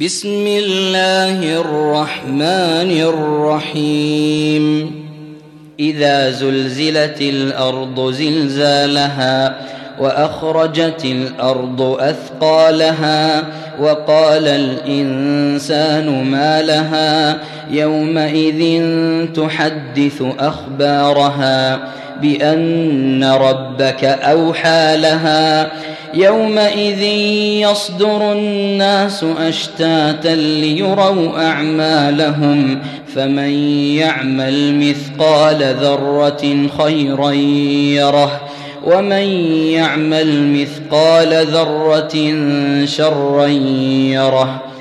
بسم الله الرحمن الرحيم. إذا زلزلت الأرض زلزالها وأخرجت الأرض أثقالها وقال الإنسان ما لها يومئذ تحدث أخبارها بأن ربك أوحى لها يومئذ يصدر الناس أشتاتا ليروا أعمالهم فمن يعمل مثقال ذرة خيرا يره ومن يعمل مثقال ذرة شرا يره